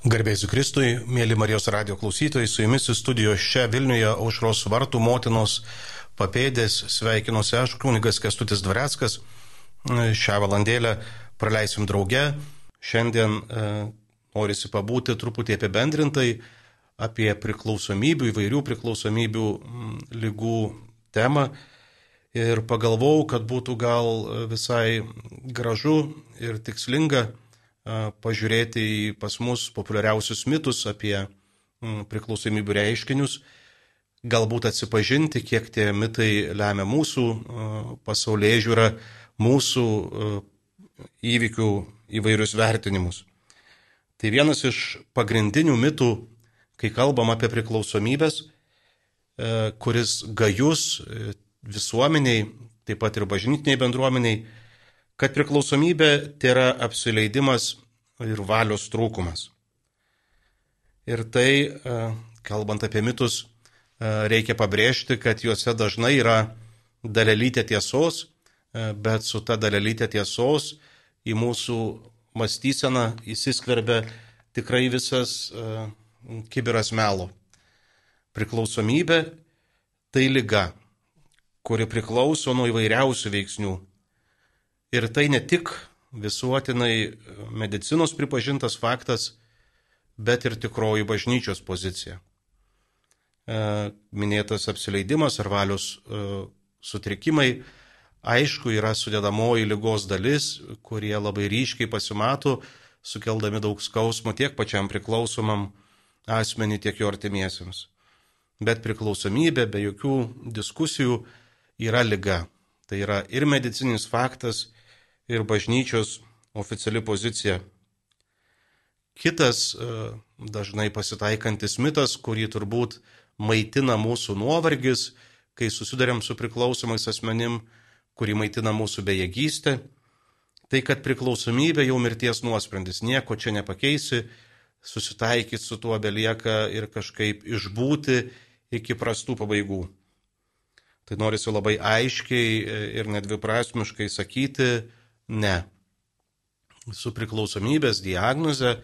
Garbėsiu Kristui, mėly Marijos radio klausytojai, su jumis studijos čia Vilniuje aušros vartų motinos papėdės sveikinuosi aš, kunigas Kestutis Dvareckas. Šią valandėlę praleisim drauge. Šiandien e, norisi pabūti truputį apibendrintai apie priklausomybių, įvairių priklausomybių m, lygų temą. Ir pagalvojau, kad būtų gal visai gražu ir tikslinga pažiūrėti į pas mus populiariausius mitus apie priklausomybių reiškinius, galbūt atsipažinti, kiek tie mitai lemia mūsų pasaulyje žiūrą, mūsų įvykių įvairius vertinimus. Tai vienas iš pagrindinių mitų, kai kalbam apie priklausomybės, kuris gajus visuomeniai, taip pat ir bažnytiniai bendruomeniai, kad priklausomybė tai yra apsileidimas ir valios trūkumas. Ir tai, e, kalbant apie mitus, e, reikia pabrėžti, kad juose dažnai yra dalelytė tiesos, e, bet su ta dalelytė tiesos į mūsų mąstyseną įsiskverbia tikrai visas kibiras melo. Priklausomybė tai lyga, kuri priklauso nuo įvairiausių veiksnių Ir tai ne tik visuotinai medicinos pripažintas faktas, bet ir tikroji bažnyčios pozicija. E, minėtas apsileidimas ar valios e, sutrikimai, aišku, yra sudėdamoji lygos dalis, kurie labai ryškiai pasimato, sukeldami daug skausmo tiek pačiam priklausomam asmenį, tiek jo artimiesiems. Bet priklausomybė be jokių diskusijų yra lyga. Tai yra ir medicininis faktas, ir bažnyčios oficiali pozicija. Kitas e, dažnai pasitaikantis mitas, kurį turbūt maitina mūsų nuovargis, kai susidurėm su priklausomais asmenim, kurį maitina mūsų bejėgystė, tai kad priklausomybė jau mirties nuosprendis, nieko čia nepakeisi, susitaikyti su tuo belieka ir kažkaip išbūti iki prastų pabaigų. Tai norisi labai aiškiai ir nedviprasmiškai sakyti, Ne. Su priklausomybės diagnoze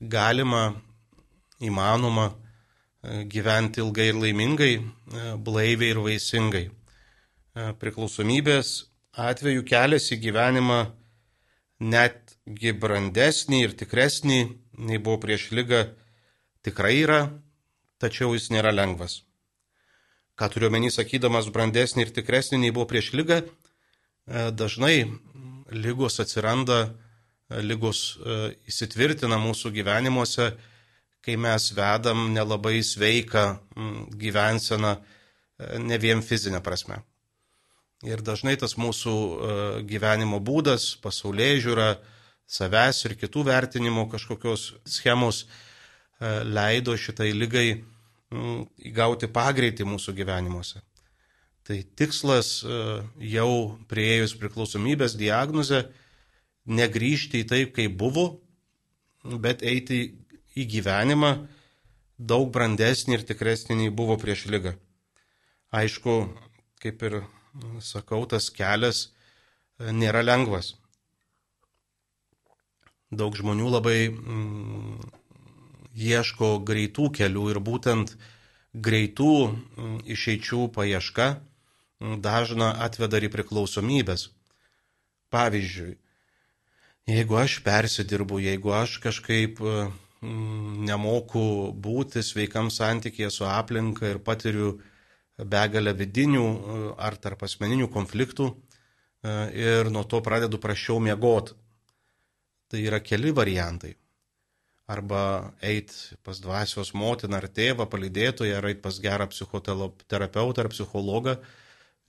galima, įmanoma e, gyventi ilgai ir laimingai, e, blaiviai ir vaisingai. E, priklausomybės atveju kelias į gyvenimą netgi brandesnį ir tikresnį nei buvo prieš lygą tikrai yra, tačiau jis nėra lengvas. Ką turiu menį sakydamas brandesnį ir tikresnį nei buvo prieš lygą, dažnai lygos atsiranda, lygos e, įsitvirtina mūsų gyvenimuose, kai mes vedam nelabai sveiką gyvenseną, e, ne vien fizinę prasme. Ir dažnai tas mūsų e, gyvenimo būdas, pasaulyje žiūra, savęs ir kitų vertinimo kažkokios schemos leido šitai lygai įgauti pagreitį mūsų gyvenimuose. Tai tikslas e, jau prieėjus priklausomybės diagnozę negryžti į taip, kaip buvo, bet eiti į gyvenimą daug brandesnį ir tikresnį nei buvo prieš lygą. Aišku, kaip ir sakau, tas kelias e, nėra lengvas. Daug žmonių labai mm, ieško greitų kelių ir būtent greitų mm, išeičių paieška dažna atveda į priklausomybės. Pavyzdžiui, jeigu aš persidirbu, jeigu aš kažkaip mm, nemoku būti sveikam santykėje su aplinka ir patiriu begalę vidinių e, ar tarp asmeninių konfliktų e, ir nuo to pradedu prašiau miegoti. Tai yra keli variantai. Arba eit pas dvasios motiną ar tėvą, palydėtoją, ar eit pas gerą psichoterapeutą ar psichologą,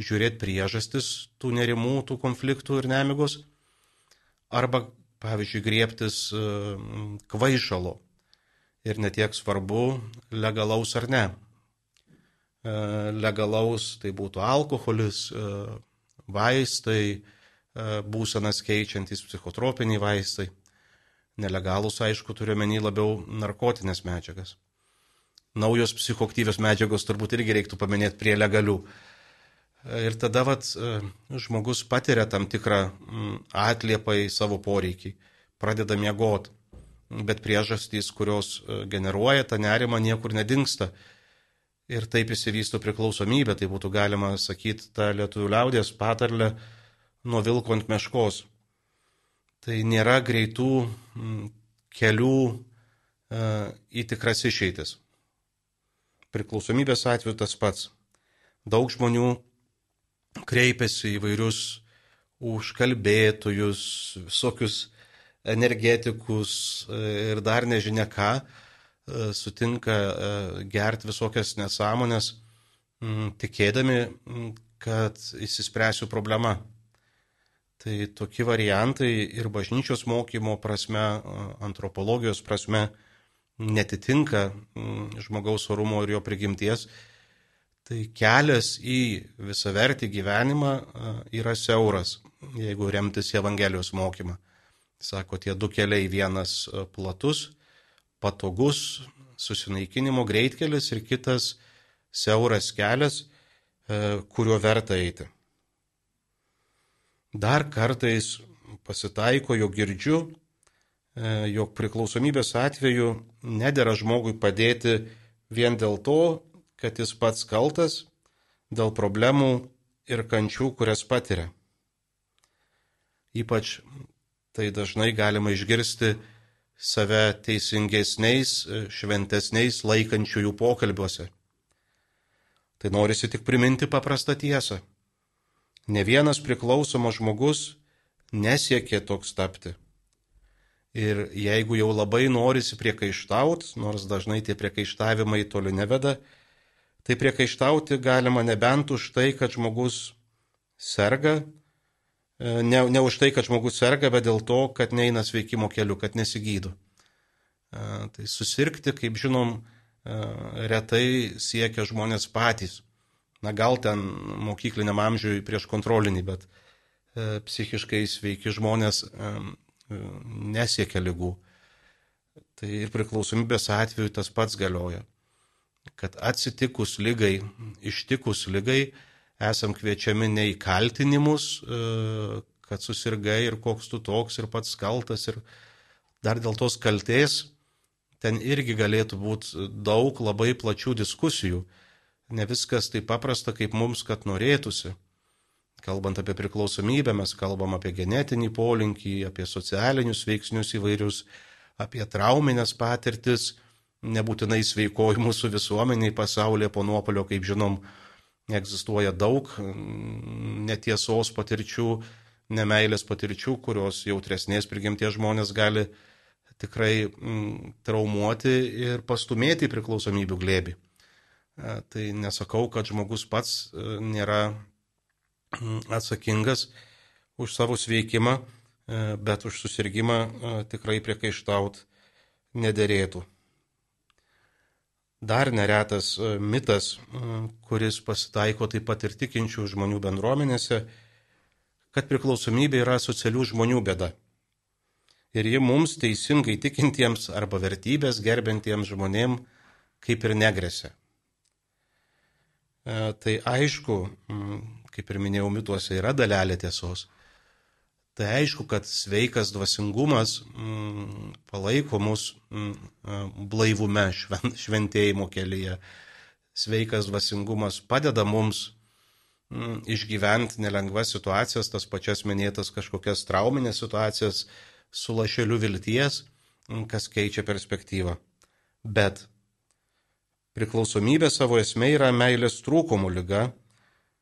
žiūrėti priežastis tų nerimų, tų konfliktų ir nemigos, arba, pavyzdžiui, griebtis e, kvaišalo ir netiek svarbu legalaus ar ne. E, legalaus tai būtų alkoholis, e, vaistai, būsenas keičiantys psichotropiniai vaistai. Nelegalus, aišku, turiu menį labiau narkotinės medžiagas. Naujos psichoktyvios medžiagos turbūt irgi reiktų paminėti prie legalių. Ir tada vat, e, žmogus patiria tam tikrą atliepą į savo poreikį, pradeda miegoti. bet priežastys, kurios generuoja tą nerimą, niekur nedingsta. Ir taip įsivysto priklausomybė, tai būtų galima sakyti tą lietuvių liaudės patarlę nuo vilko ant meškos. Tai nėra greitų kelių į tikras išeitis. Priklausomybės atveju tas pats. Daug žmonių kreipiasi į vairius užkalbėtojus, visokius energetikus ir dar nežinia ką, sutinka gerti visokias nesąmonės, tikėdami, kad įsispręsiu problemą. Tai tokie variantai ir bažnyčios mokymo prasme, antropologijos prasme netitinka žmogaus orumo ir jo prigimties Tai kelias į visavertį gyvenimą yra siauras, jeigu remtis Evangelijos mokymą. Sako, tie du keliai, vienas platus, patogus, susinaikinimo greitkelis ir kitas siauras kelias, kuriuo verta eiti. Dar kartais pasitaiko, jo girdžiu, jog priklausomybės atveju nedėra žmogui padėti vien dėl to, kad jis pats kaltas dėl problemų ir kančių, kurias patiria. Ypač tai dažnai galima išgirsti save teisingesniais, šventesniais laikančiųjų pokalbiuose. Tai norisi tik priminti paprastą tiesą. Ne vienas priklausomas žmogus nesiekė toks tapti. Ir jeigu jau labai norisi priekaištaut, nors dažnai tie priekaištavimai toli neveda, tai priekaištauti galima nebent už tai, kad žmogus serga, e, ne, ne už tai, kad žmogus serga, bet dėl to, kad neina sveikimo keliu, kad nesigydo. E, tai susirgti, kaip žinom, e, retai siekia žmonės patys. Na gal ten mokykliniam amžiui prieš kontrolinį, bet psichiškai sveiki žmonės nesiekia lygų. Tai ir priklausomybės atveju tas pats galioja kad atsitikus lygai, ištikus lygai, esam kviečiami ne į kaltinimus, e, kad susirgai ir koks tu toks ir pats kaltas ir dar dėl tos kalties, ten irgi galėtų būti daug labai plačių diskusijų. Ne viskas taip paprasta, kaip mums, kad norėtųsi. Kalbant apie priklausomybę, mes kalbam apie genetinį polinkį, apie socialinius veiksnius įvairius, apie trauminės patirtis nebūtinai sveikoji mūsų visuomeniai pasaulyje po nuopolio, kaip žinom, egzistuoja daug netiesos patirčių, nemailės patirčių, kurios jautresnės prigimties žmonės gali tikrai mm, traumuoti ir pastumėti į priklausomybių glėbį. E, tai nesakau, kad žmogus pats e, nėra mm, atsakingas už savo sveikimą, e, bet už susirgymą tikrai priekaištaut nederėtų. Dar neretas e, mitas, kuris pasitaiko taip pat ir tikinčių žmonių bendruomenėse, kad priklausomybė yra socialių žmonių bėda. Ir ji mums teisingai tikintiems arba vertybės gerbentiems žmonėm kaip ir negresia. E, tai aišku, kaip ir minėjau, mituose yra dalelė tiesos. Tai aišku, kad sveikas dvasingumas mm, palaiko mus mm, blaivume šventėjimo kelyje. Sveikas dvasingumas padeda mums mm, išgyventi nelengvas situacijas, tas pačias minėtas kažkokias trauminės situacijas su lašeliu vilties, kas keičia perspektyvą. Bet priklausomybė savo esmė yra meilės trūkumų lyga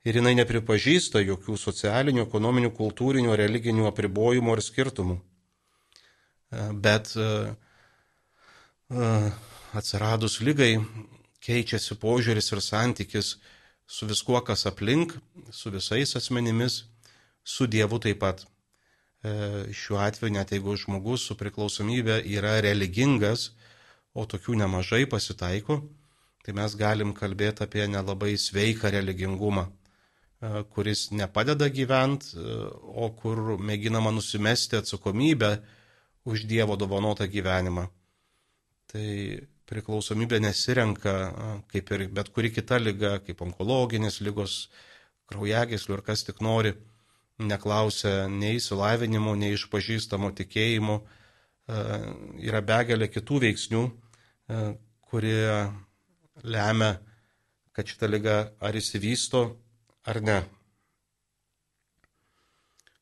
ir jinai nepripažįsta jokių socialinių, ekonominių, kultūrinių, religinių apribojimų ar skirtumų. E, bet e, e, atsiradus lygai keičiasi požiūris ir santykis su viskuo, kas aplink, su visais asmenimis, su Dievu taip pat. Šiuo atveju, net jeigu žmogus su priklausomybė yra religingas, o tokių nemažai pasitaiko, tai mes galim kalbėti apie nelabai sveiką religingumą kuris nepadeda gyventi, o kur mėginama nusimesti atsakomybę už Dievo dovanotą gyvenimą. Tai priklausomybė nesirenka kaip ir bet kuri kita lyga, kaip onkologinės lygos, kraujagėslių ir kas tik nori, neklausia nei įsilavinimo, nei išpažįstamo tikėjimo, yra begalė kitų veiksnių, kurie lemia, kad šita lyga ar įsivysto, ar ne.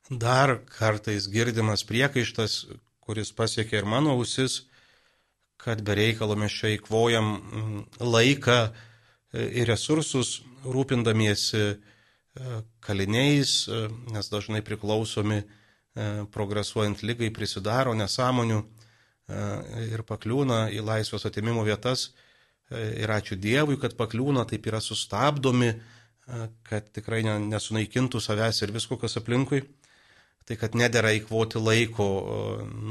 Dar kartais girdimas priekaištas, kuris pasiekia ir mano ausis, kad be reikalo mes čia įkvojam mm, laiką e, ir resursus rūpindamiesi e, kaliniais, e, nes dažnai priklausomi progresuojant lygai prisidaro nesąmonių ir pakliūna į laisvės atimimo vietas. Ir ačiū Dievui, kad pakliūna, taip yra sustabdomi, kad tikrai nesunaikintų savęs ir visko, kas aplinkui tai kad nedėra įkvoti laiko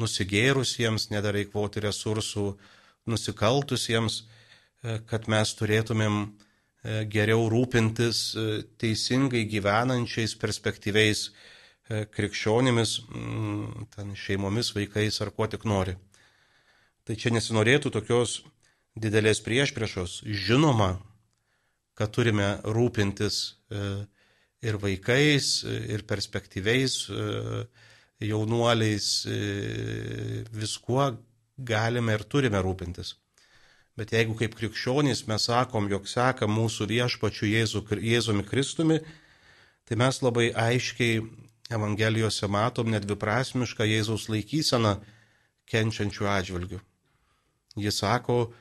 nusigėrusiems, nedėra įkvoti resursų nusikaltusiems, e, kad mes turėtumėm e, geriau rūpintis e, teisingai gyvenančiais, perspektyviais krikščionimis, mm, ten šeimomis, vaikais ar kuo tik nori. Tai čia nesinorėtų tokios didelės priešpriešos. Žinoma, kad turime rūpintis ir vaikais, ir perspektyviais e, jaunuoliais, e, viskuo galime ir turime rūpintis. Bet jeigu kaip krikščionys mes sakom, jog seka mūsų viešpačiu Jėzu, Jėzumi Kristumi, tai mes labai aiškiai Evangelijose matom nedviprasmišką Jėzaus laikyseną kenčiančių atžvilgių. Jis sako,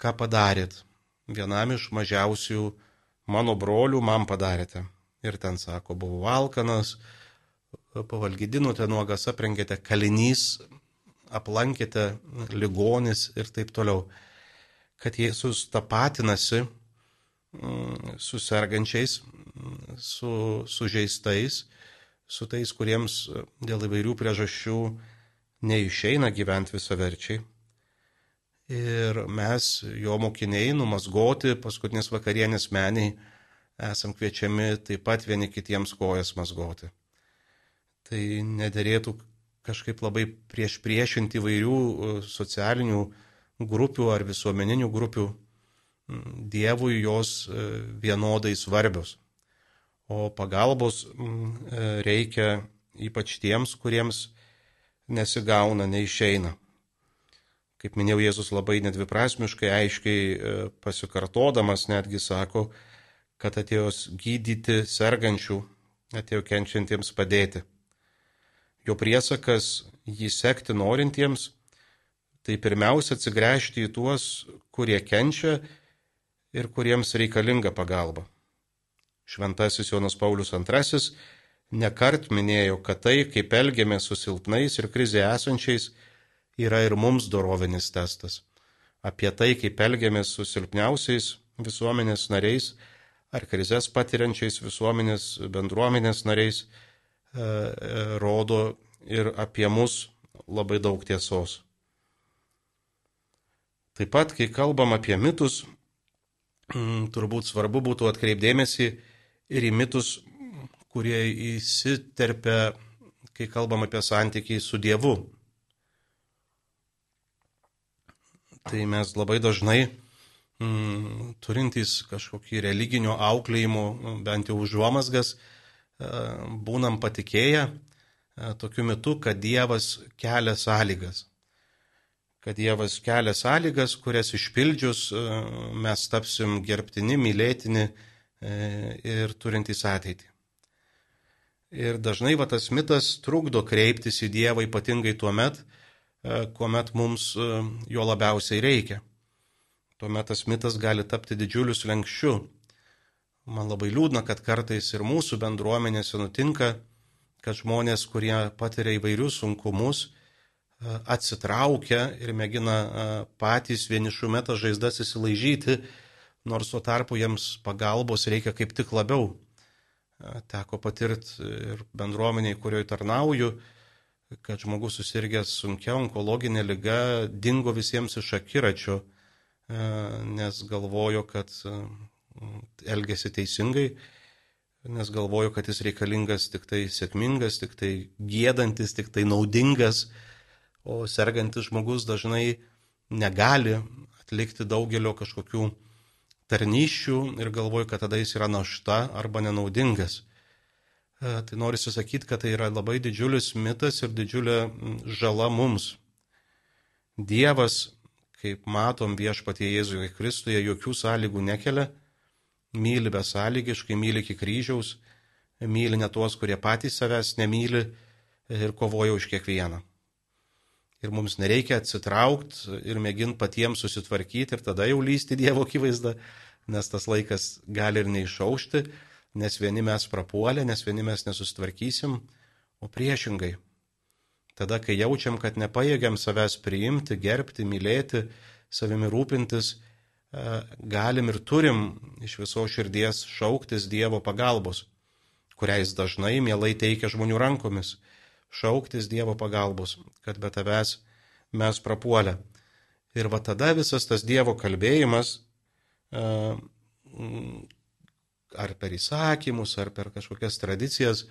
ką padarėt. Vienam iš mažiausių mano brolių man padarėte ir ten sako, buvau alkanas, pavalgydinote nuogas, aprengėte kalinys, aplankėte ligonis ir taip toliau. Kad Jėzus tapatinasi mm, su sergančiais, mm, su sužeistais, su tais, kuriems dėl įvairių priežasčių neišeina gyventi visaverčiai. Ir mes, jo mokiniai, numasgoti paskutinės vakarienės meniai, esam kviečiami taip pat vieni kitiems kojas mazgoti. Tai nederėtų kažkaip labai prieš priešinti įvairių e, socialinių grupių ar visuomeninių grupių. Dievui jos e, vienodai svarbios. O pagalbos e, reikia ypač tiems, kuriems nesigauna, neišeina. Kaip minėjau, Jėzus labai nedviprasmiškai, aiškiai pasikartodamas netgi sako, kad atėjo gydyti sergančių, atėjo kenčiantiems padėti. Jo priesakas jį sekti norintiems, tai pirmiausia atsigręžti į tuos, kurie kenčia ir kuriems reikalinga pagalba. Šventasis Jonas Paulius II nekart minėjo, kad tai, kaip elgiamės su silpnais ir krizė esančiais, yra ir mums dorovinis testas. Apie tai, kaip elgiamės su silpniausiais visuomenės nariais, ar krizės patiriančiais visuomenės bendruomenės nariais e, e, rodo ir apie mus labai daug tiesos. Taip pat, kai kalbam apie mitus, turbūt svarbu būtų atkreipdėmėsi ir į mitus, kurie įsiterpia, kai kalbam apie santykį su Dievu. Tai mes labai dažnai mm, turintys kažkokį religinio auklėjimo, bent jau užuomasgas, e, būnam patikėję e, tokiu metu, kad Dievas kelia sąlygas. Kad Dievas kelia sąlygas, kurias išpildžius e, mes tapsim gerbtini, mylėtini ir turintys ateitį. Ir dažnai va, tas mitas trukdo kreiptis į Dievą ypatingai tuo met, kuomet mums jo labiausiai reikia tuomet tas mitas gali tapti didžiuliu slengščiu. Man labai liūdna, kad kartais ir mūsų bendruomenėse nutinka, kad žmonės, kurie patiria įvairius sunkumus, atsitraukia ir mėgina patys vienišų metą žaizdas įsilaižyti, nors tuo tarpu jiems pagalbos reikia kaip tik labiau. Teko patirti ir bendruomeniai, kurioje tarnauju, kad žmogus susirgęs sunkia onkologinė lyga dingo visiems iš akiračio E, nes galvojo, kad e, elgesi teisingai, nes galvojo, kad jis reikalingas tik tai sėkmingas, tik tai gėdantis, tik tai naudingas, o sergantis žmogus dažnai negali atlikti daugelio kažkokių tarnyščių ir galvoja, kad tada jis yra našta arba nenaudingas. E, tai noriu sakyti, kad tai yra labai didžiulis mitas ir didžiulė žala mums. Dievas, kaip matom viešpatie Jėzuje Kristuje, jokių sąlygų nekelia, myli besąlygiškai, myli iki kryžiaus, myli ne tuos, kurie patys savęs nemyli ir kovoja už kiekvieną. Ir mums nereikia atsitraukti ir mėginti patiems susitvarkyti ir tada jau lysti Dievo akivaizdą, nes tas laikas gali ir neišaušti, nes vieni mes prapuolę, nes vieni mes nesusitvarkysim, o priešingai. Tada, kai jaučiam, kad nepajėgiam savęs priimti, gerbti, mylėti, savimi rūpintis, e, galim ir turim iš viso širdies šauktis Dievo pagalbos, kuriais dažnai mielai teikia žmonių rankomis. Šauktis Dievo pagalbos, kad be tavęs mes prapuolę. Ir va tada visas tas Dievo kalbėjimas e, ar per įsakymus, ar per kažkokias tradicijas,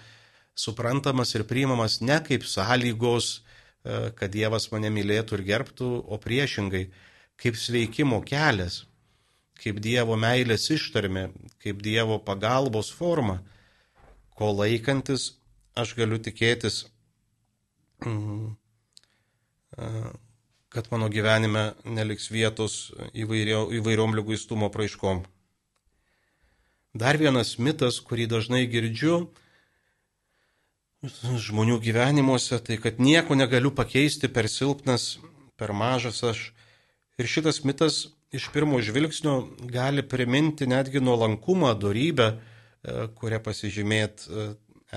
suprantamas ir priimamas ne kaip sąlygos, e, kad Dievas mane mylėtų ir gerbtų, o priešingai, kaip sveikimo kelias, kaip Dievo meilės ištarmė, kaip Dievo pagalbos forma, ko laikantis aš galiu tikėtis, mm, e, kad mano gyvenime neliks vietos įvairiom lyguistumo praiškom. Dar vienas mitas, kurį dažnai girdžiu žmonių gyvenimuose, tai kad nieko negaliu pakeisti per silpnas, per mažas aš. Ir šitas mitas iš pirmo žvilgsnio gali priminti netgi nuolankumą, darybę, e, kurią pasižymėt e,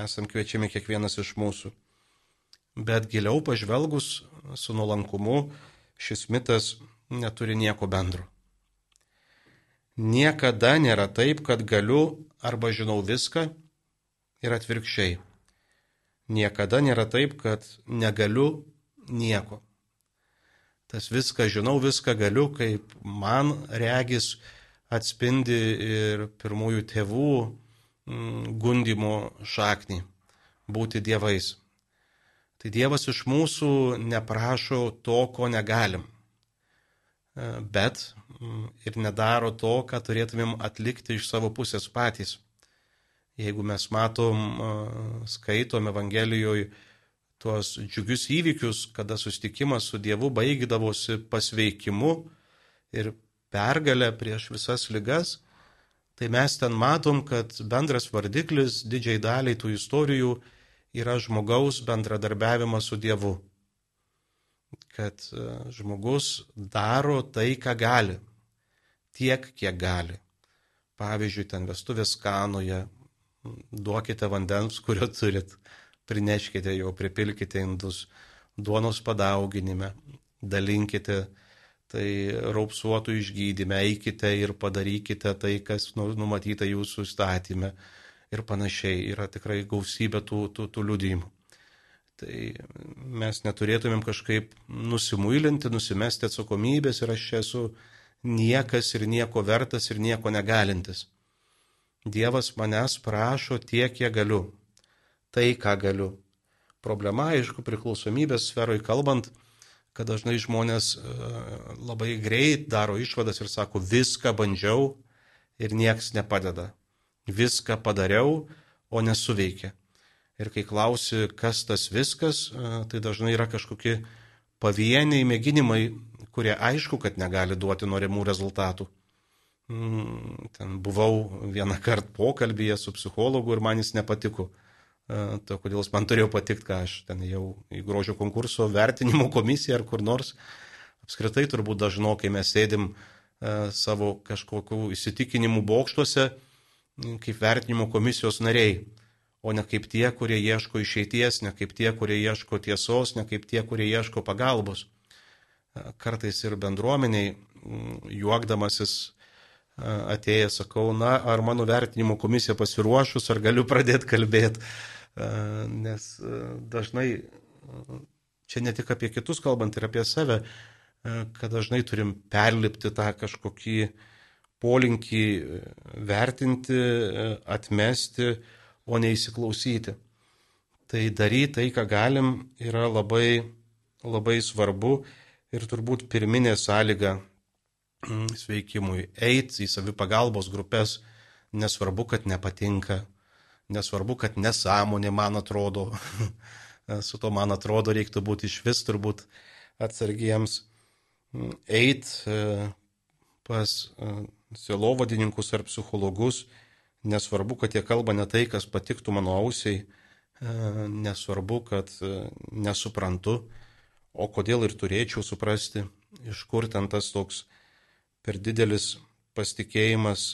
esam kviečiami kiekvienas iš mūsų. Bet giliau pažvelgus su nuolankumu šis mitas neturi nieko bendro. Niekada nėra taip, kad galiu arba žinau viską ir atvirkščiai. Niekada nėra taip, kad negaliu nieko. Tas viską žinau, viską galiu, kaip man regis atspindi ir pirmųjų tėvų mm, gundimo šaknį - būti dievais. Tai Dievas iš mūsų neprašo to, ko negalim. E, bet ir nedaro to, ką turėtumėm atlikti iš savo pusės patys. Jeigu mes matom, skaitom Evangelijoje tuos džiugius įvykius, kada susitikimas su Dievu baigdavosi pasveikimu ir pergalę prieš visas ligas, tai mes ten matom, kad bendras vardiklis didžiai daliai tų istorijų yra žmogaus bendradarbiavimas su Dievu kad žmogus daro tai, ką gali, tiek, kiek gali. Pavyzdžiui, ten vestuvės kanoje, duokite vandens, kurio turit, prineškite jo, pripilkite indus, duonos padauginime, dalinkite tai raupsuotų išgydyme, eikite ir padarykite tai, kas nu, numatyta jūsų statymė ir panašiai. Yra tikrai gausybė tų, tų, tų liudymų. Tai mes neturėtumėm kažkaip nusimuilinti, nusimesti atsakomybės ir aš čia esu niekas ir nieko vertas ir nieko negalintis. Dievas manęs prašo tiek, kiek galiu. Tai, ką galiu. Problema, aišku, priklausomybės sferoje kalbant, kad dažnai žmonės e, labai greit daro išvadas ir sako, viską bandžiau ir nieks nepadeda. Viską padariau, o nesuveikia. Ir kai klausi, kas tas viskas, tai dažnai yra kažkokie pavieniai mėginimai, kurie aišku, kad negali duoti norimų rezultatų. Mm, ten buvau vieną kartą pokalbėje su psichologu ir man jis nepatiko. To kodėl jis man turėjo patikti, ką aš ten jau į grožio konkurso vertinimo komisiją ar kur nors. Apskritai turbūt dažnokai mes sėdim savo kažkokių įsitikinimų bokštuose kaip vertinimo komisijos nariai o ne kaip tie, kurie ieško išeities, ne kaip tie, kurie ieško tiesos, ne kaip tie, kurie ieško pagalbos. Kartais ir bendruomeniai, juokdamasis atėjęs, sakau, na, ar mano vertinimo komisija pasiruošus, ar galiu pradėti kalbėti, nes dažnai, čia ne tik apie kitus kalbant, ir apie save, kad dažnai turim perlipti tą kažkokį polinkį vertinti, atmesti, o neįsiklausyti. Tai daryti tai, ką galim, yra labai, labai svarbu ir turbūt pirminė sąlyga mm, sveikimui. Eiti į savipagalbos grupės, nesvarbu, kad nepatinka, nesvarbu, kad nesąmonė man atrodo, su to man atrodo reiktų būti iš vis turbūt atsargiems. eit pas silovadininkus ar psichologus, nesvarbu, kad jie kalba ne tai, kas patiktų mano ausiai, nesvarbu, kad nesuprantu, o kodėl ir turėčiau suprasti, iš kur ten tas toks per didelis pasitikėjimas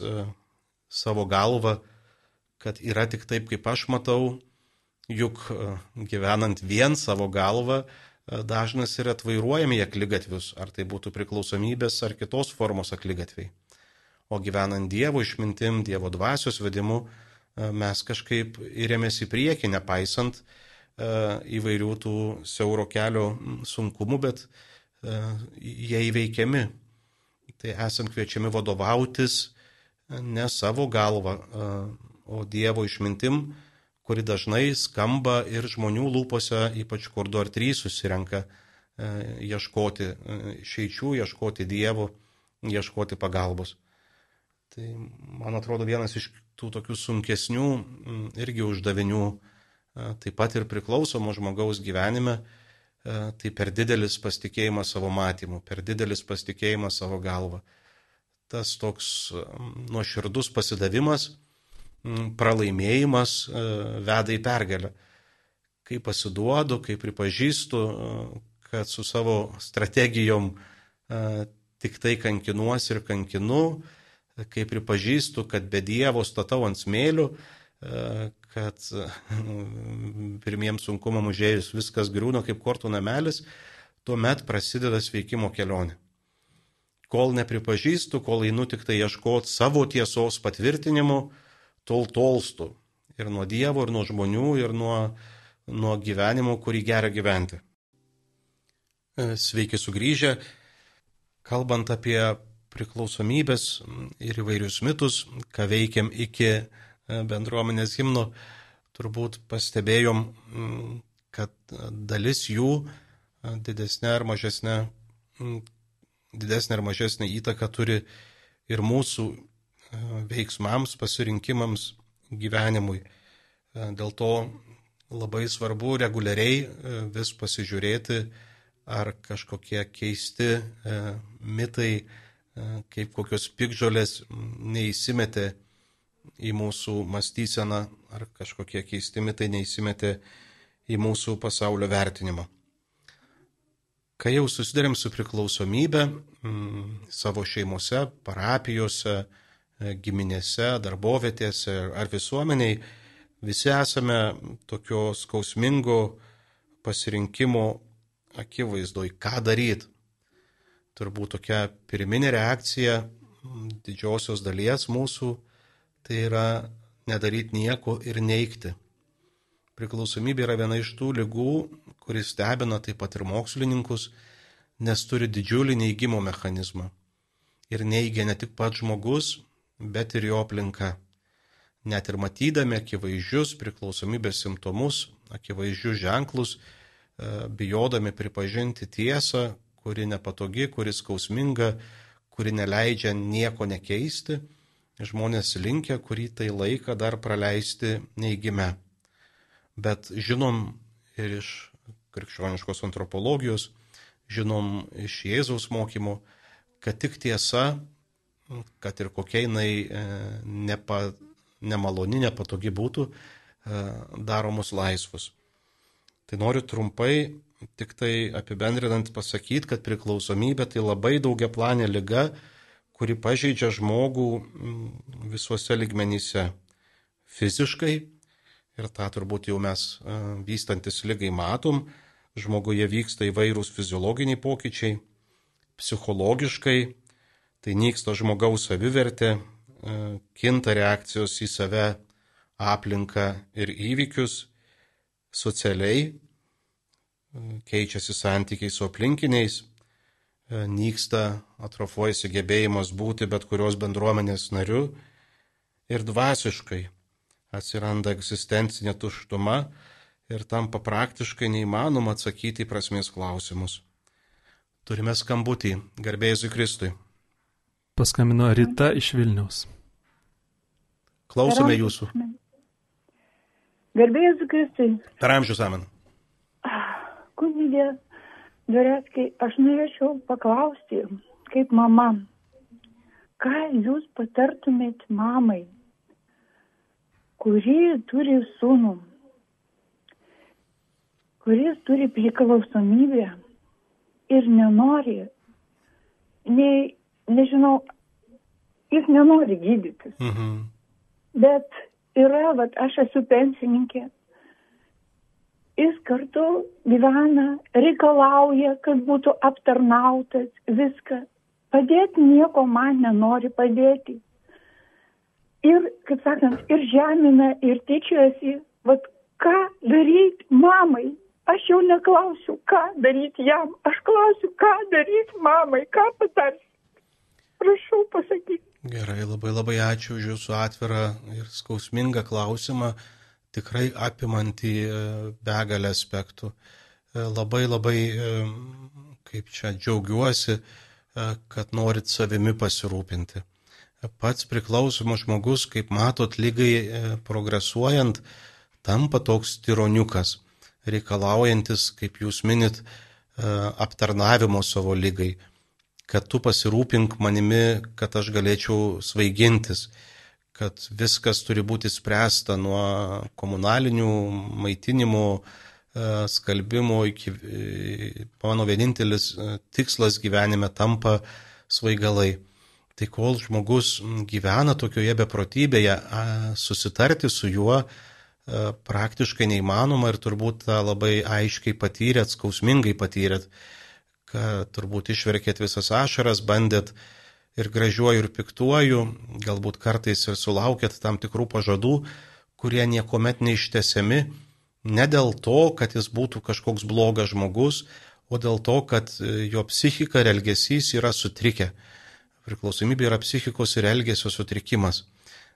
savo galva, kad yra tik taip, kaip aš matau, juk gyvenant vien savo galvą, dažnas yra atvairuojami aklygatvius, ar tai būtų priklausomybės ar kitos formos aklygatviai. O gyvenant Dievo išmintim, Dievo dvasios vedimu, mes kažkaip įrėmės į priekį, nepaisant įvairių tų siauro kelio sunkumų, bet jie įveikiami. Tai esam kviečiami vadovautis ne savo galva, o Dievo išmintim, kuri dažnai skamba ir žmonių lūpose, ypač kur du ar trys susirenka e, ieškoti e, šeičių, ieškoti dievų, ieškoti pagalbos. Tai man atrodo vienas iš tų tokių sunkesnių irgi uždavinių, e, taip pat ir priklausomo žmogaus gyvenime, tai per didelis pasitikėjimas savo matymu, per didelis pasitikėjimas savo galva. Tas toks nuoširdus pasidavimas, pralaimėjimas e, veda į pergalę. Kai pasiduodu, kai pripažįstu, e, kad su savo strategijom e, tik tai kankinuosi ir kankinu, kai pripažįstu, kad be Dievo statau ant smėlių, kad pirmiems sunkumam užėjus viskas griūna kaip kortų namelis, tuomet prasideda sveikimo kelionė. Kol nepripažįstu, kol einu tik tai ieškoti savo tiesos patvirtinimu, tol tolstu. Ir nuo Dievo, ir nuo žmonių, ir nuo, nuo gyvenimo, kurį gera gyventi. E, sveiki sugrįžę. Kalbant apie priklausomybės ir įvairius mitus, ką veikiam iki bendruomenės himno, turbūt pastebėjom, kad dalis jų e, didesnė ar mažesnė, didesnė ar mažesnė įtaka turi ir mūsų veiksmams, pasirinkimams, gyvenimui. E, dėl to labai svarbu reguliariai e, vis pasižiūrėti, ar kažkokie keisti e, mitai, kaip kokios pikžolės neįsimetė į mūsų mąstyseną, ar kažkokie keisti mitai neįsimetė į mūsų pasaulio vertinimą. Kai jau susidarėm su priklausomybė savo šeimose, parapijose, E, giminėse, darbovietėse ar visuomeniai, visi esame tokio skausmingo pasirinkimo akivaizdoj, ką daryti. Turbūt tokia pirminė reakcija didžiosios dalies mūsų tai yra nedaryti nieko ir neikti. Priklausomybė yra viena iš tų lygų, kuris stebina taip pat ir mokslininkus, nes turi didžiulį neigimo mechanizmą. Ir neigia ne tik pats žmogus, bet ir jo aplinka. Net ir matydami akivaizdžius priklausomybės simptomus, akivaizdžius ženklus, e, bijodami pripažinti tiesą, kuri nepatogi, kuri skausminga, kuri neleidžia nieko nekeisti, žmonės linkia kurį tai laiką dar praleisti neįgime. Bet žinom ir iš krikščioniškos antropologijos, žinom iš Jėzaus mokymo, kad tik tiesa kad ir kokia jinai e, nepa, nemaloni, nepatogi būtų, e, daro mus laisvus. Tai noriu trumpai tik tai apibendrinant pasakyti, kad priklausomybė tai labai daugia planė lyga, kuri pažeidžia žmogų visuose ligmenyse. Fiziškai, ir tą turbūt jau mes e, vystantis lygai matom, žmoguje vyksta įvairūs fiziologiniai pokyčiai, psichologiškai. Tai nyksta žmogaus savivertė, e, kinta reakcijos į save, aplinką ir įvykius, socialiai. E, keičiasi santykiai su aplinkiniais, nyksta, atrofuojasi gebėjimas būti bet kurios bendruomenės nariu ir dvasiškai atsiranda egzistencinė tuštuma ir tampa praktiškai neįmanoma atsakyti į prasmės klausimus. Turime skambutį, garbėjai Kristui. Paskambino Rita iš Vilniaus. Klausome jūsų. Garbėjus Kristui. Per amžius amen. Kunigė, Dvareckai, aš norėčiau paklausti, kaip mama, ką jūs patartumėt mamai, kuri turi sūnų, kuris turi priklausomybę ir nenori, nei, nežinau, jis nenori gydytis. Mhm. Bet yra, vat, aš esu pensininkė, jis kartu gyvena, reikalauja, kad būtų aptarnautas, viską. Padėti nieko man nenori padėti. Ir, kaip sakant, ir žemina, ir tyčiojasi, vad ką daryti mamai. Aš jau neklausiu, ką daryti jam, aš klausiu, ką daryti mamai, ką patarsi. Prašau pasakyti. Gerai, labai labai ačiū už Jūsų atvirą ir skausmingą klausimą tikrai apimantį e, begalę aspektų. E, labai labai, e, kaip čia, džiaugiuosi, kad norit savimi pasirūpinti. Pats priklausomas žmogus, kaip matot, lygai progresuojant, tampa toks tironiukas, reikalaujantis, kaip jūs minit, aptarnavimo savo lygai, kad tu pasirūpink manimi, kad aš galėčiau svaigintis kad viskas turi būti spręsta nuo komunalinių maitinimų, e, skalbimo iki e, mano vienintelis e, tikslas gyvenime tampa svaigalai. Tai kol žmogus gyvena tokioje beprotybėje, susitarti su juo praktiškai neįmanoma ir turbūt tą labai aiškiai patyrėt, skausmingai patyrėt, kad turbūt išverkėt visas ašaras, bandėt uh, ir gražiuoju, ir piktuoju, galbūt kartais ir sulaukėt tam tikrų pažadų, kurie niekuomet neištesiami, ne dėl to, kad jis būtų kažkoks blogas žmogus, o dėl to, kad e, jo psichika ir elgesys yra sutrikę. Priklausomybė yra psichikos ir elgesio sutrikimas.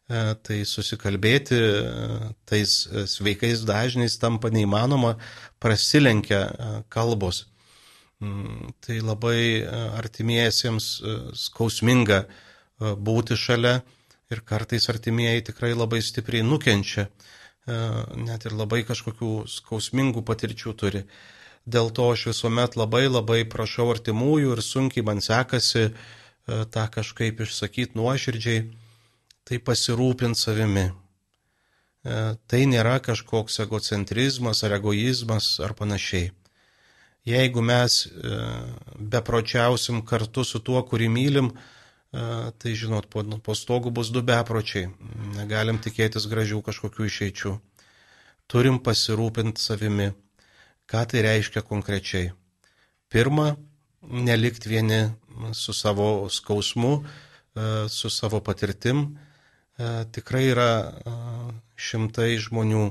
E, tai susikalbėti e, tais sveikais dažniais tampa neįmanoma, prasilenkia kalbos. Mm, tai labai e, artimiesiems e, skausminga e, būti šalia ir kartais artimieji tikrai labai stipriai nukenčia, net ir labai kažkokių skausmingų patirčių turi. Dėl to aš visuomet labai labai prašau artimųjų ir sunkiai man sekasi tą kažkaip išsakyti nuoširdžiai, tai pasirūpinti savimi. Tai nėra kažkoks egocentrizmas ar egoizmas ar panašiai jeigu mes e, bepročiausim kartu su tuo, kurį mylim, e, tai žinot, po, po stogu bus du bepročiai. Negalim tikėtis gražių kažkokių išeičių. Turim pasirūpinti savimi. Ką tai reiškia konkrečiai? Pirma, nelikti vieni su savo skausmu, e, su savo patirtim. Tikrai yra šimtai žmonių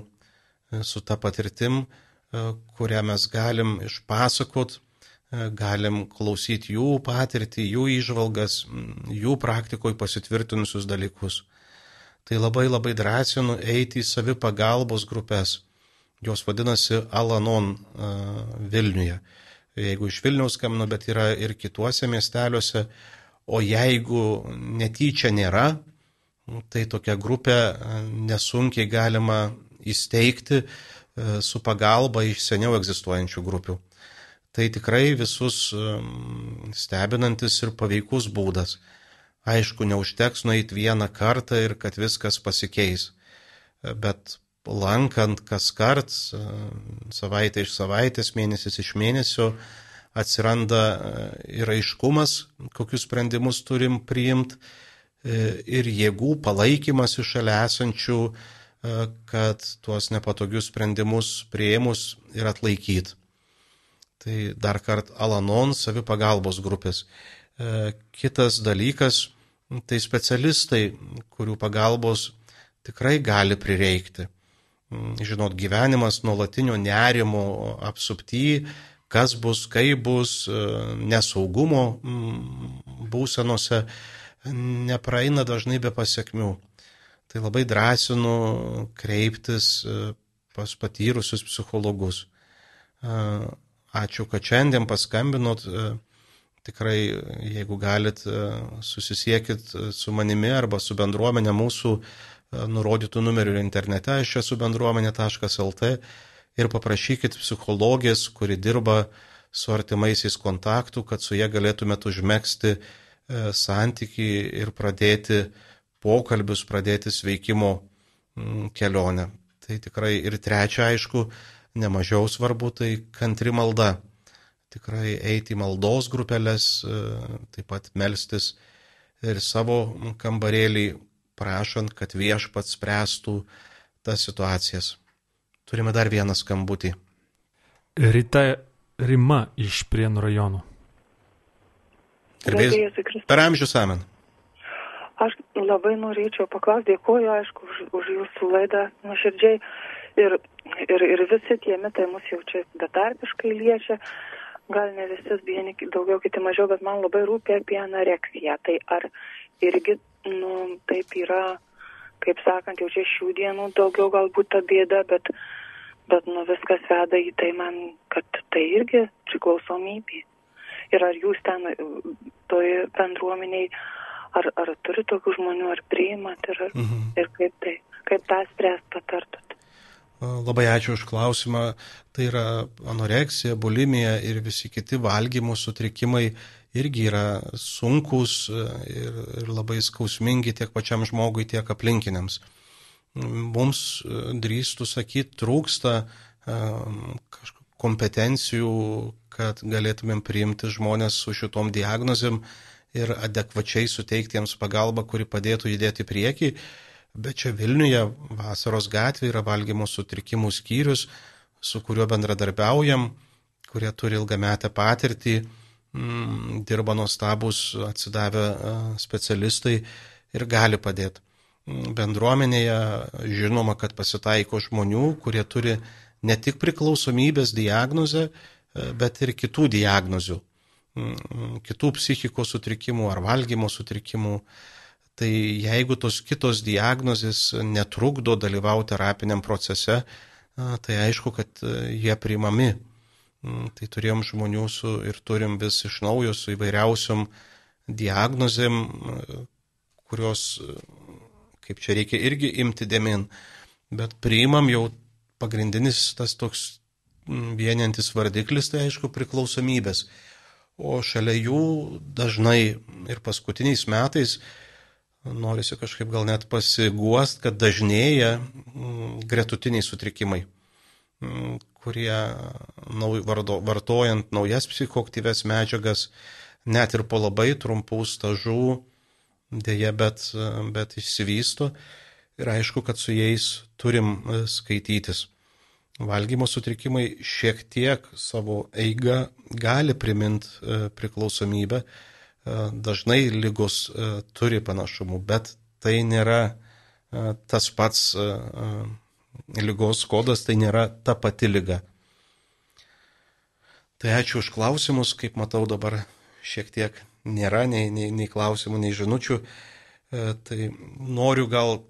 su ta patirtim, kurią mes galim išpasakot, e, galim klausyti jų patirtį, jų išvalgas, jų praktikoje pasitvirtinusius dalykus. Tai labai labai drąsinu eiti į savi pagalbos grupės. Jos vadinasi Alanon e, Vilniuje. Jeigu iš Vilniaus skambinu, bet yra ir kituose miesteliuose. O jeigu netyčia nėra, tai tokia grupė nesunkiai galima įsteigti E, su pagalba iš seniau egzistuojančių grupių. Tai tikrai visus stebinantis ir paveikus būdas. Aišku, neužteks nueiti vieną kartą ir kad viskas pasikeis, e, bet lankant kas kart, e, savaitę iš savaitės, mėnesis iš mėnesio, atsiranda ir aiškumas, kokius sprendimus turim priimti, ir jėgų palaikymas iš šalia esančių kad tuos nepatogius sprendimus prieimus ir atlaikyti. Tai dar kart Alanon savipagalbos grupės. E, kitas dalykas, tai specialistai, kurių pagalbos tikrai gali prireikti. Mm, žinot, gyvenimas nuolatinio nerimo apsupty, kas bus, kaip bus, e, nesaugumo mm, būsenose, nepraeina dažnai be pasiekmių tai labai drąsinu kreiptis e, pas patyrusius psichologus. E, ačiū, kad šiandien paskambinot. E, tikrai, jeigu galit, susisiekit su manimi arba su bendruomenė mūsų nurodytų numerių internete, aš esu bendruomenė.lt ir paprašykit psichologės, kuri dirba su artimaisiais kontaktų, kad su jie galėtumėt užmėgsti santyki ir pradėti pokalbius, pradėti sveikimo mm, kelionę. Tai tikrai ir trečia, aišku, nemažiau svarbu, tai kantri malda. Tikrai eiti į maldos grupelės, e, taip pat melstis ir savo kambarėlį prašant, kad viešpats spręstų tas situacijas. Turime dar vieną skambutį. Rita Rima iš Prienų rajonų. Gerbės. Per amžius amen. Aš labai norėčiau paklausti, dėkuoju, aišku, už, už jūsų laidą nuoširdžiai. Ir, ir, ir visi tie mitai mus jau čia betarpiškai liečia. Gal ne visi vieni daugiau, kiti mažiau, bet man labai rūpia apie anoreksiją. Tai ar irgi, nu, taip yra, kaip sakant, jau čia šių dienų daugiau galbūt ta bėda, bet, bet nu, viskas veda į tai man, kad tai irgi priklausomybė. Ir ar jūs ten toj bendruomeniai Ar, ar turi tokių žmonių, ar priimat ir, mhm. ir kaip, tai, kaip tą spręst patartot? Labai ačiū už klausimą. Tai yra anoreksija, bulimija ir visi kiti valgymo sutrikimai irgi yra sunkus e, ir, ir labai skausmingi tiek pačiam žmogui, tiek aplinkiniams. Mums e, drįstų sakyti, trūksta e, kompetencijų, kad galėtumėm priimti žmonės su šitom diagnozėm ir adekvačiai suteikti jiems pagalbą, kuri padėtų judėti prieki. Bet čia Vilniuje vasaros gatvė yra valgymo sutrikimų skyrius, su kuriuo bendradarbiaujam, kurie turi ilgametę patirtį, mm, dirba nuostabus atsidavę specialistai ir gali padėti. Mm, bendruomenėje žinoma, kad pasitaiko žmonių, kurie turi ne tik priklausomybės diagnozę, bet ir kitų diagnozių. Mm, kitų psichikos sutrikimų ar valgymo sutrikimų. Tai jeigu tos kitos diagnozės netrukdo dalyvauti terapiniam procese, tai aišku, kad jie priimami. Mm, tai turėjom žmonių su, ir turim vis iš naujo su įvairiausiom diagnozėm, kurios, kaip čia reikia irgi imti dėmin, bet priimam jau pagrindinis tas toks mm, vieniantis vardiklis, tai aišku priklausomybės o šalia jų dažnai ir paskutiniais metais norisi kažkaip gal net pasiguost, kad dažnėja mm, gretutiniai sutrikimai, mm, kurie vartojant naujas psichoaktyves medžiagas, net ir po labai trumpų stažų, dėja, bet, bet išsivysto ir aišku, kad su jais turim e, skaitytis. Valgymo sutrikimai šiek tiek savo eigą gali priminti e, priklausomybę. E, dažnai lygos e, turi panašumų, bet tai nėra tas pats lygos kodas, tai nėra ta pati lyga. Tai ačiū už klausimus, kaip matau dabar šiek tiek nėra nei, nei, nei klausimų, nei žinučių. Tai noriu gal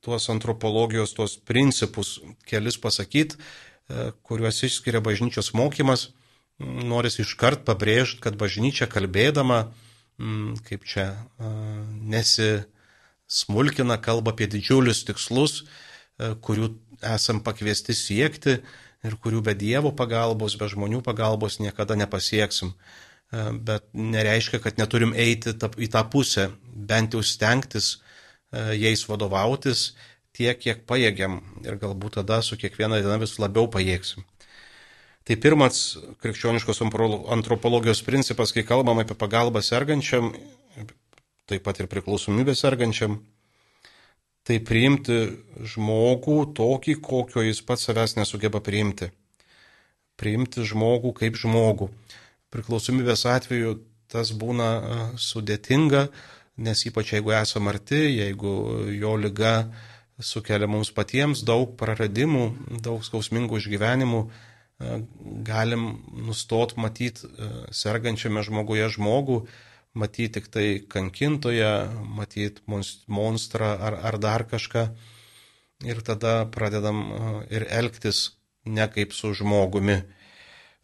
tuos antropologijos, tuos principus kelis pasakyti, e, kuriuos išskiria bažnyčios mokymas. Noris iškart pabrėžti, kad bažnyčia kalbėdama, kaip čia nesismulkina, kalba apie didžiulius tikslus, e, kurių esam pakviesti siekti ir kurių be Dievo pagalbos, be žmonių pagalbos niekada nepasieksim. E, bet nereiškia, kad neturim eiti į tą pusę, bent jau stengtis E, jais vadovautis tiek, kiek pajėgiam ir galbūt tada su kiekviena diena vis labiau pajėgsim. Tai pirmas krikščioniškos antropologijos principas, kai kalbam apie pagalbą sergančiam, taip pat ir priklausomybę sergančiam, tai priimti žmogų tokį, kokio jis pats savęs nesugeba priimti. Priimti žmogų kaip žmogų. Priklausomybės atveju tas būna e, sudėtinga, nes ypač jeigu esame arti, jeigu jo lyga sukelia mums patiems daug praradimų, daug skausmingų išgyvenimų, e, galim nustot matyti e, sergančiame žmoguje žmogų, matyti tik tai kankintoje, matyti monstrą ar, ar dar kažką. Ir tada pradedam e, ir elgtis ne kaip su žmogumi.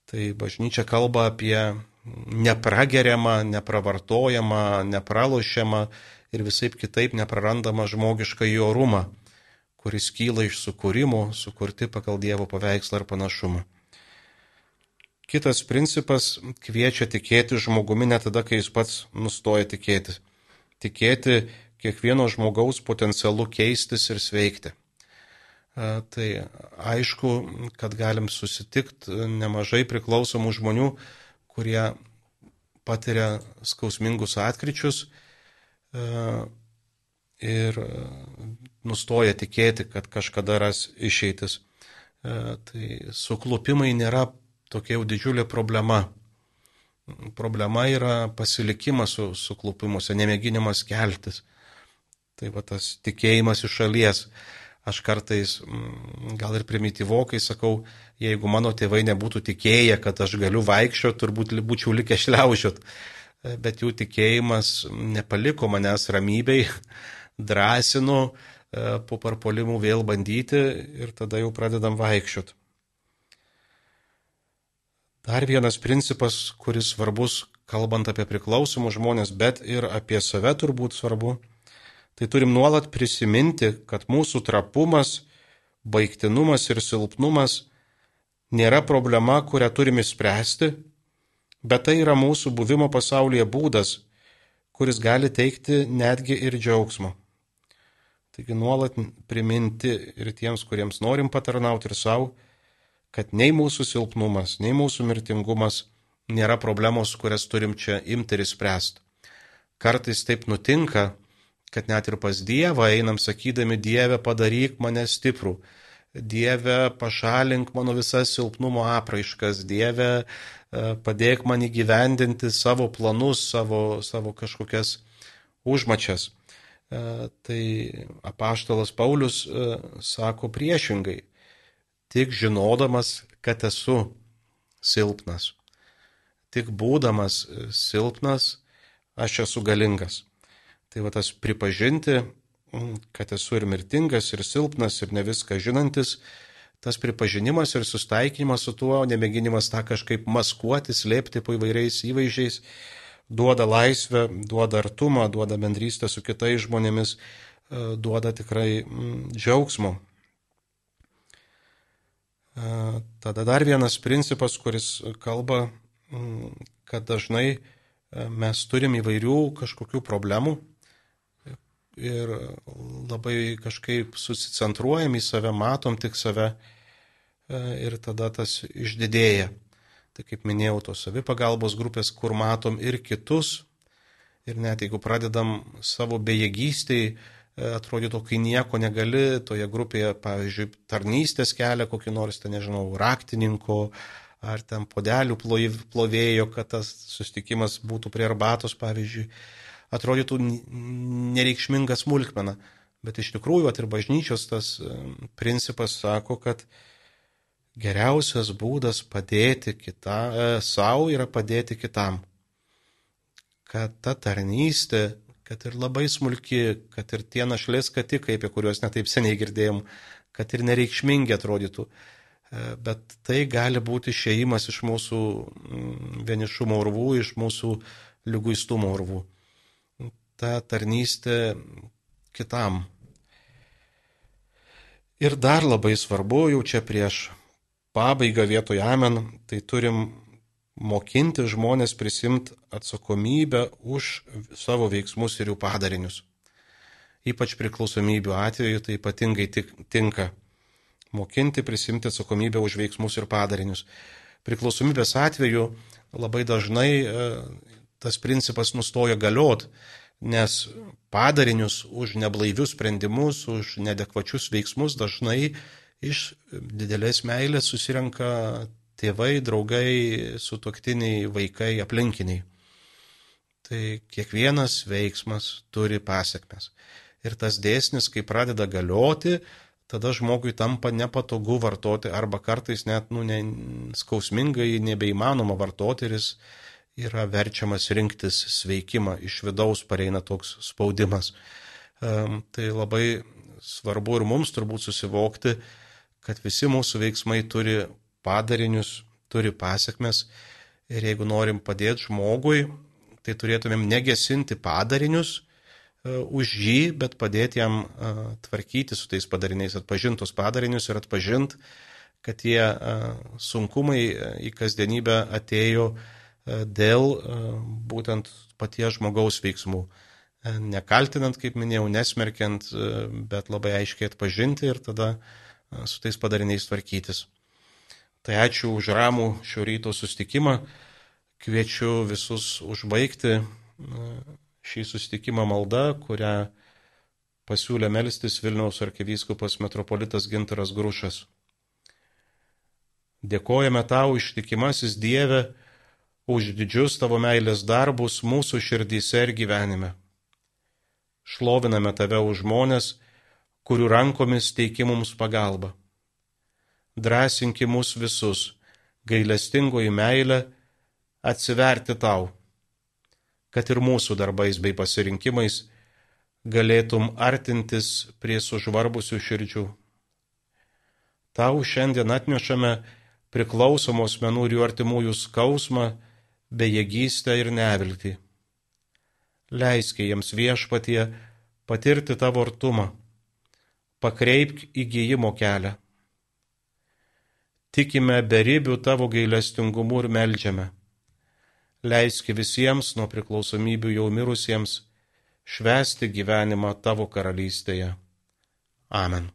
Tai bažnyčia kalba apie neprageriama, nepravartojama, nepralošiama ir visai kitaip neprarandama žmogišką į orumą, kuris kyla iš sukūrimo, sukurti pagal Dievo paveikslą ar panašumą. Kitas principas kviečia tikėti žmogumi net tada, kai jis pats nustoja tikėti. Tikėti kiekvieno žmogaus potencialu keistis ir sveikti. Tai aišku, kad galim susitikti nemažai priklausomų žmonių, kurie patiria skausmingus atkryčius ir nustoja tikėti, kad kažkada ras išeitis. Tai suklupimai nėra tokia jau didžiulė problema. Problema yra pasilikimas su, su klupimuose, nemėginimas keltis. Tai va tas tikėjimas iš šalies. Aš kartais mm, gal ir primityvokai sakau, jeigu mano tėvai nebūtų tikėję, kad aš galiu vaikščioti, turbūt būčiau likę šliaužiot. Bet jų tikėjimas nepaliko manęs ramybei, drąsinu e, po parpolimų vėl bandyti ir tada jau pradedam vaikščioti. Dar vienas principas, kuris svarbus, kalbant apie priklausomus žmonės, bet ir apie save turbūt svarbu, tai turim nuolat prisiminti, kad mūsų trapumas, baigtinumas ir silpnumas nėra problema, kurią turime spręsti, bet tai yra mūsų buvimo pasaulyje būdas, kuris gali teikti netgi ir džiaugsmo. Taigi nuolat priminti ir tiems, kuriems norim patarnauti ir savo, kad nei mūsų silpnumas, nei mūsų mirtingumas nėra problemos, kurias turim čia imti ir spręsti. Kartais taip nutinka, kad net ir pas Dievą einam sakydami, Dieve padaryk mane stiprų, Dieve pašalink mano visas silpnumo apraiškas, Dieve e, padėk man įgyvendinti savo planus, savo, savo kažkokias užmačias. E, tai apaštalas Paulius e, sako priešingai tik žinodamas, kad esu silpnas. Tik būdamas silpnas, aš esu galingas. Tai va tas pripažinti, kad esu ir mirtingas, ir silpnas, ir ne viską žinantis, tas pripažinimas ir sustaikymas su tuo, nemėginimas tą kažkaip maskuoti, slėpti po įvairiais įvaizdžiais, duoda laisvę, duoda artumą, duoda bendrystę su kitais žmonėmis, duoda tikrai džiaugsmo. Tada dar vienas principas, kuris kalba, mm, kad dažnai mes turim įvairių kažkokių problemų ir labai kažkaip susicentruojam į save, matom tik save ir tada tas išdidėja. Tai kaip minėjau, tos savipagalbos grupės, kur matom ir kitus, ir net jeigu pradedam savo bejėgystėj atrodytų, kai nieko negali, toje grupėje, pavyzdžiui, tarnystės kelia kokį nors, ten nežinau, raktininko ar ten podelių plovėjo, kad tas sustikimas būtų prie arbatos, pavyzdžiui, atrodytų nereikšminga smulkmena. Bet iš tikrųjų, at ir bažnyčios tas principas sako, kad geriausias būdas padėti kita, e, savo yra padėti kitam. Kad ta tarnystė kad ir labai smulki, kad ir tie našlės katikai, apie kuriuos netaip seniai girdėjom, kad ir nereikšmingi atrodytų. E, bet tai gali būti išėjimas iš mūsų vienišumo urvų, iš mūsų lyguistumo urvų. Ta tarnystė kitam. Ir dar labai svarbu, jau čia prieš pabaigą vietoje amen, tai turim mokinti žmonės prisimti atsakomybę už savo veiksmus ir jų padarinius. Ypač priklausomybių atveju tai ypatingai tinka mokinti prisimti atsakomybę už veiksmus ir padarinius. Priklausomybės atveju labai dažnai e, tas principas nustoja galiot, nes padarinius už neblaivius sprendimus, už nedekvačius veiksmus dažnai iš didelės meilės susirenka tėvai, draugai, sutoktiniai, vaikai, aplinkiniai. Tai kiekvienas veiksmas turi pasiekmes. Ir tas dėsnis, kai pradeda galioti, tada žmogui tampa nepatogu vartoti arba kartais net nu, ne, skausmingai nebeįmanoma vartoti ir jis yra verčiamas rinktis sveikimą, iš vidaus pareina toks spaudimas. Tai labai svarbu ir mums turbūt susivokti, kad visi mūsų veiksmai turi padarinius, turi pasiekmes ir jeigu norim padėti žmogui, tai turėtumėm negesinti padarinius uh, už jį, bet padėti jam uh, tvarkyti su tais padariniais, atpažintus padarinius ir atpažinti, kad tie sunkumai į kasdienybę atėjo dėl būtent paties žmogaus veiksmų. Nekaltinant, kaip minėjau, nesmerkiant, bet labai aiškiai atpažinti ir tada su tais padariniais tvarkytis. Tai ačiū už ramų šio ryto sustikimą. Kviečiu visus užbaigti šį sustikimą maldą, kurią pasiūlė melstis Vilniaus arkivyskupas metropolitas Gintaras Grušas. Dėkojame tau ištikimasis Dieve už didžius tavo meilės darbus mūsų širdyse ir gyvenime. Šloviname tave už žmonės, kurių rankomis teiki mums pagalbą. Drąsinki mus visus, gailestingoji meilė, atsiverti tau, kad ir mūsų darbais bei pasirinkimais galėtum artintis prie sužvarbusių širdžių. Tau šiandien atnešame priklausomos menų ir jų artimųjų skausmą, bejėgystę ir neviltį. Leisk jiems viešpatie patirti tavo artumą, pakreipk įgyjimo kelią. Tikime beribių tavo gailestingumu ir melžiame. Leisk visiems nuo priklausomybių jau mirusiems švesti gyvenimą tavo karalystėje. Amen.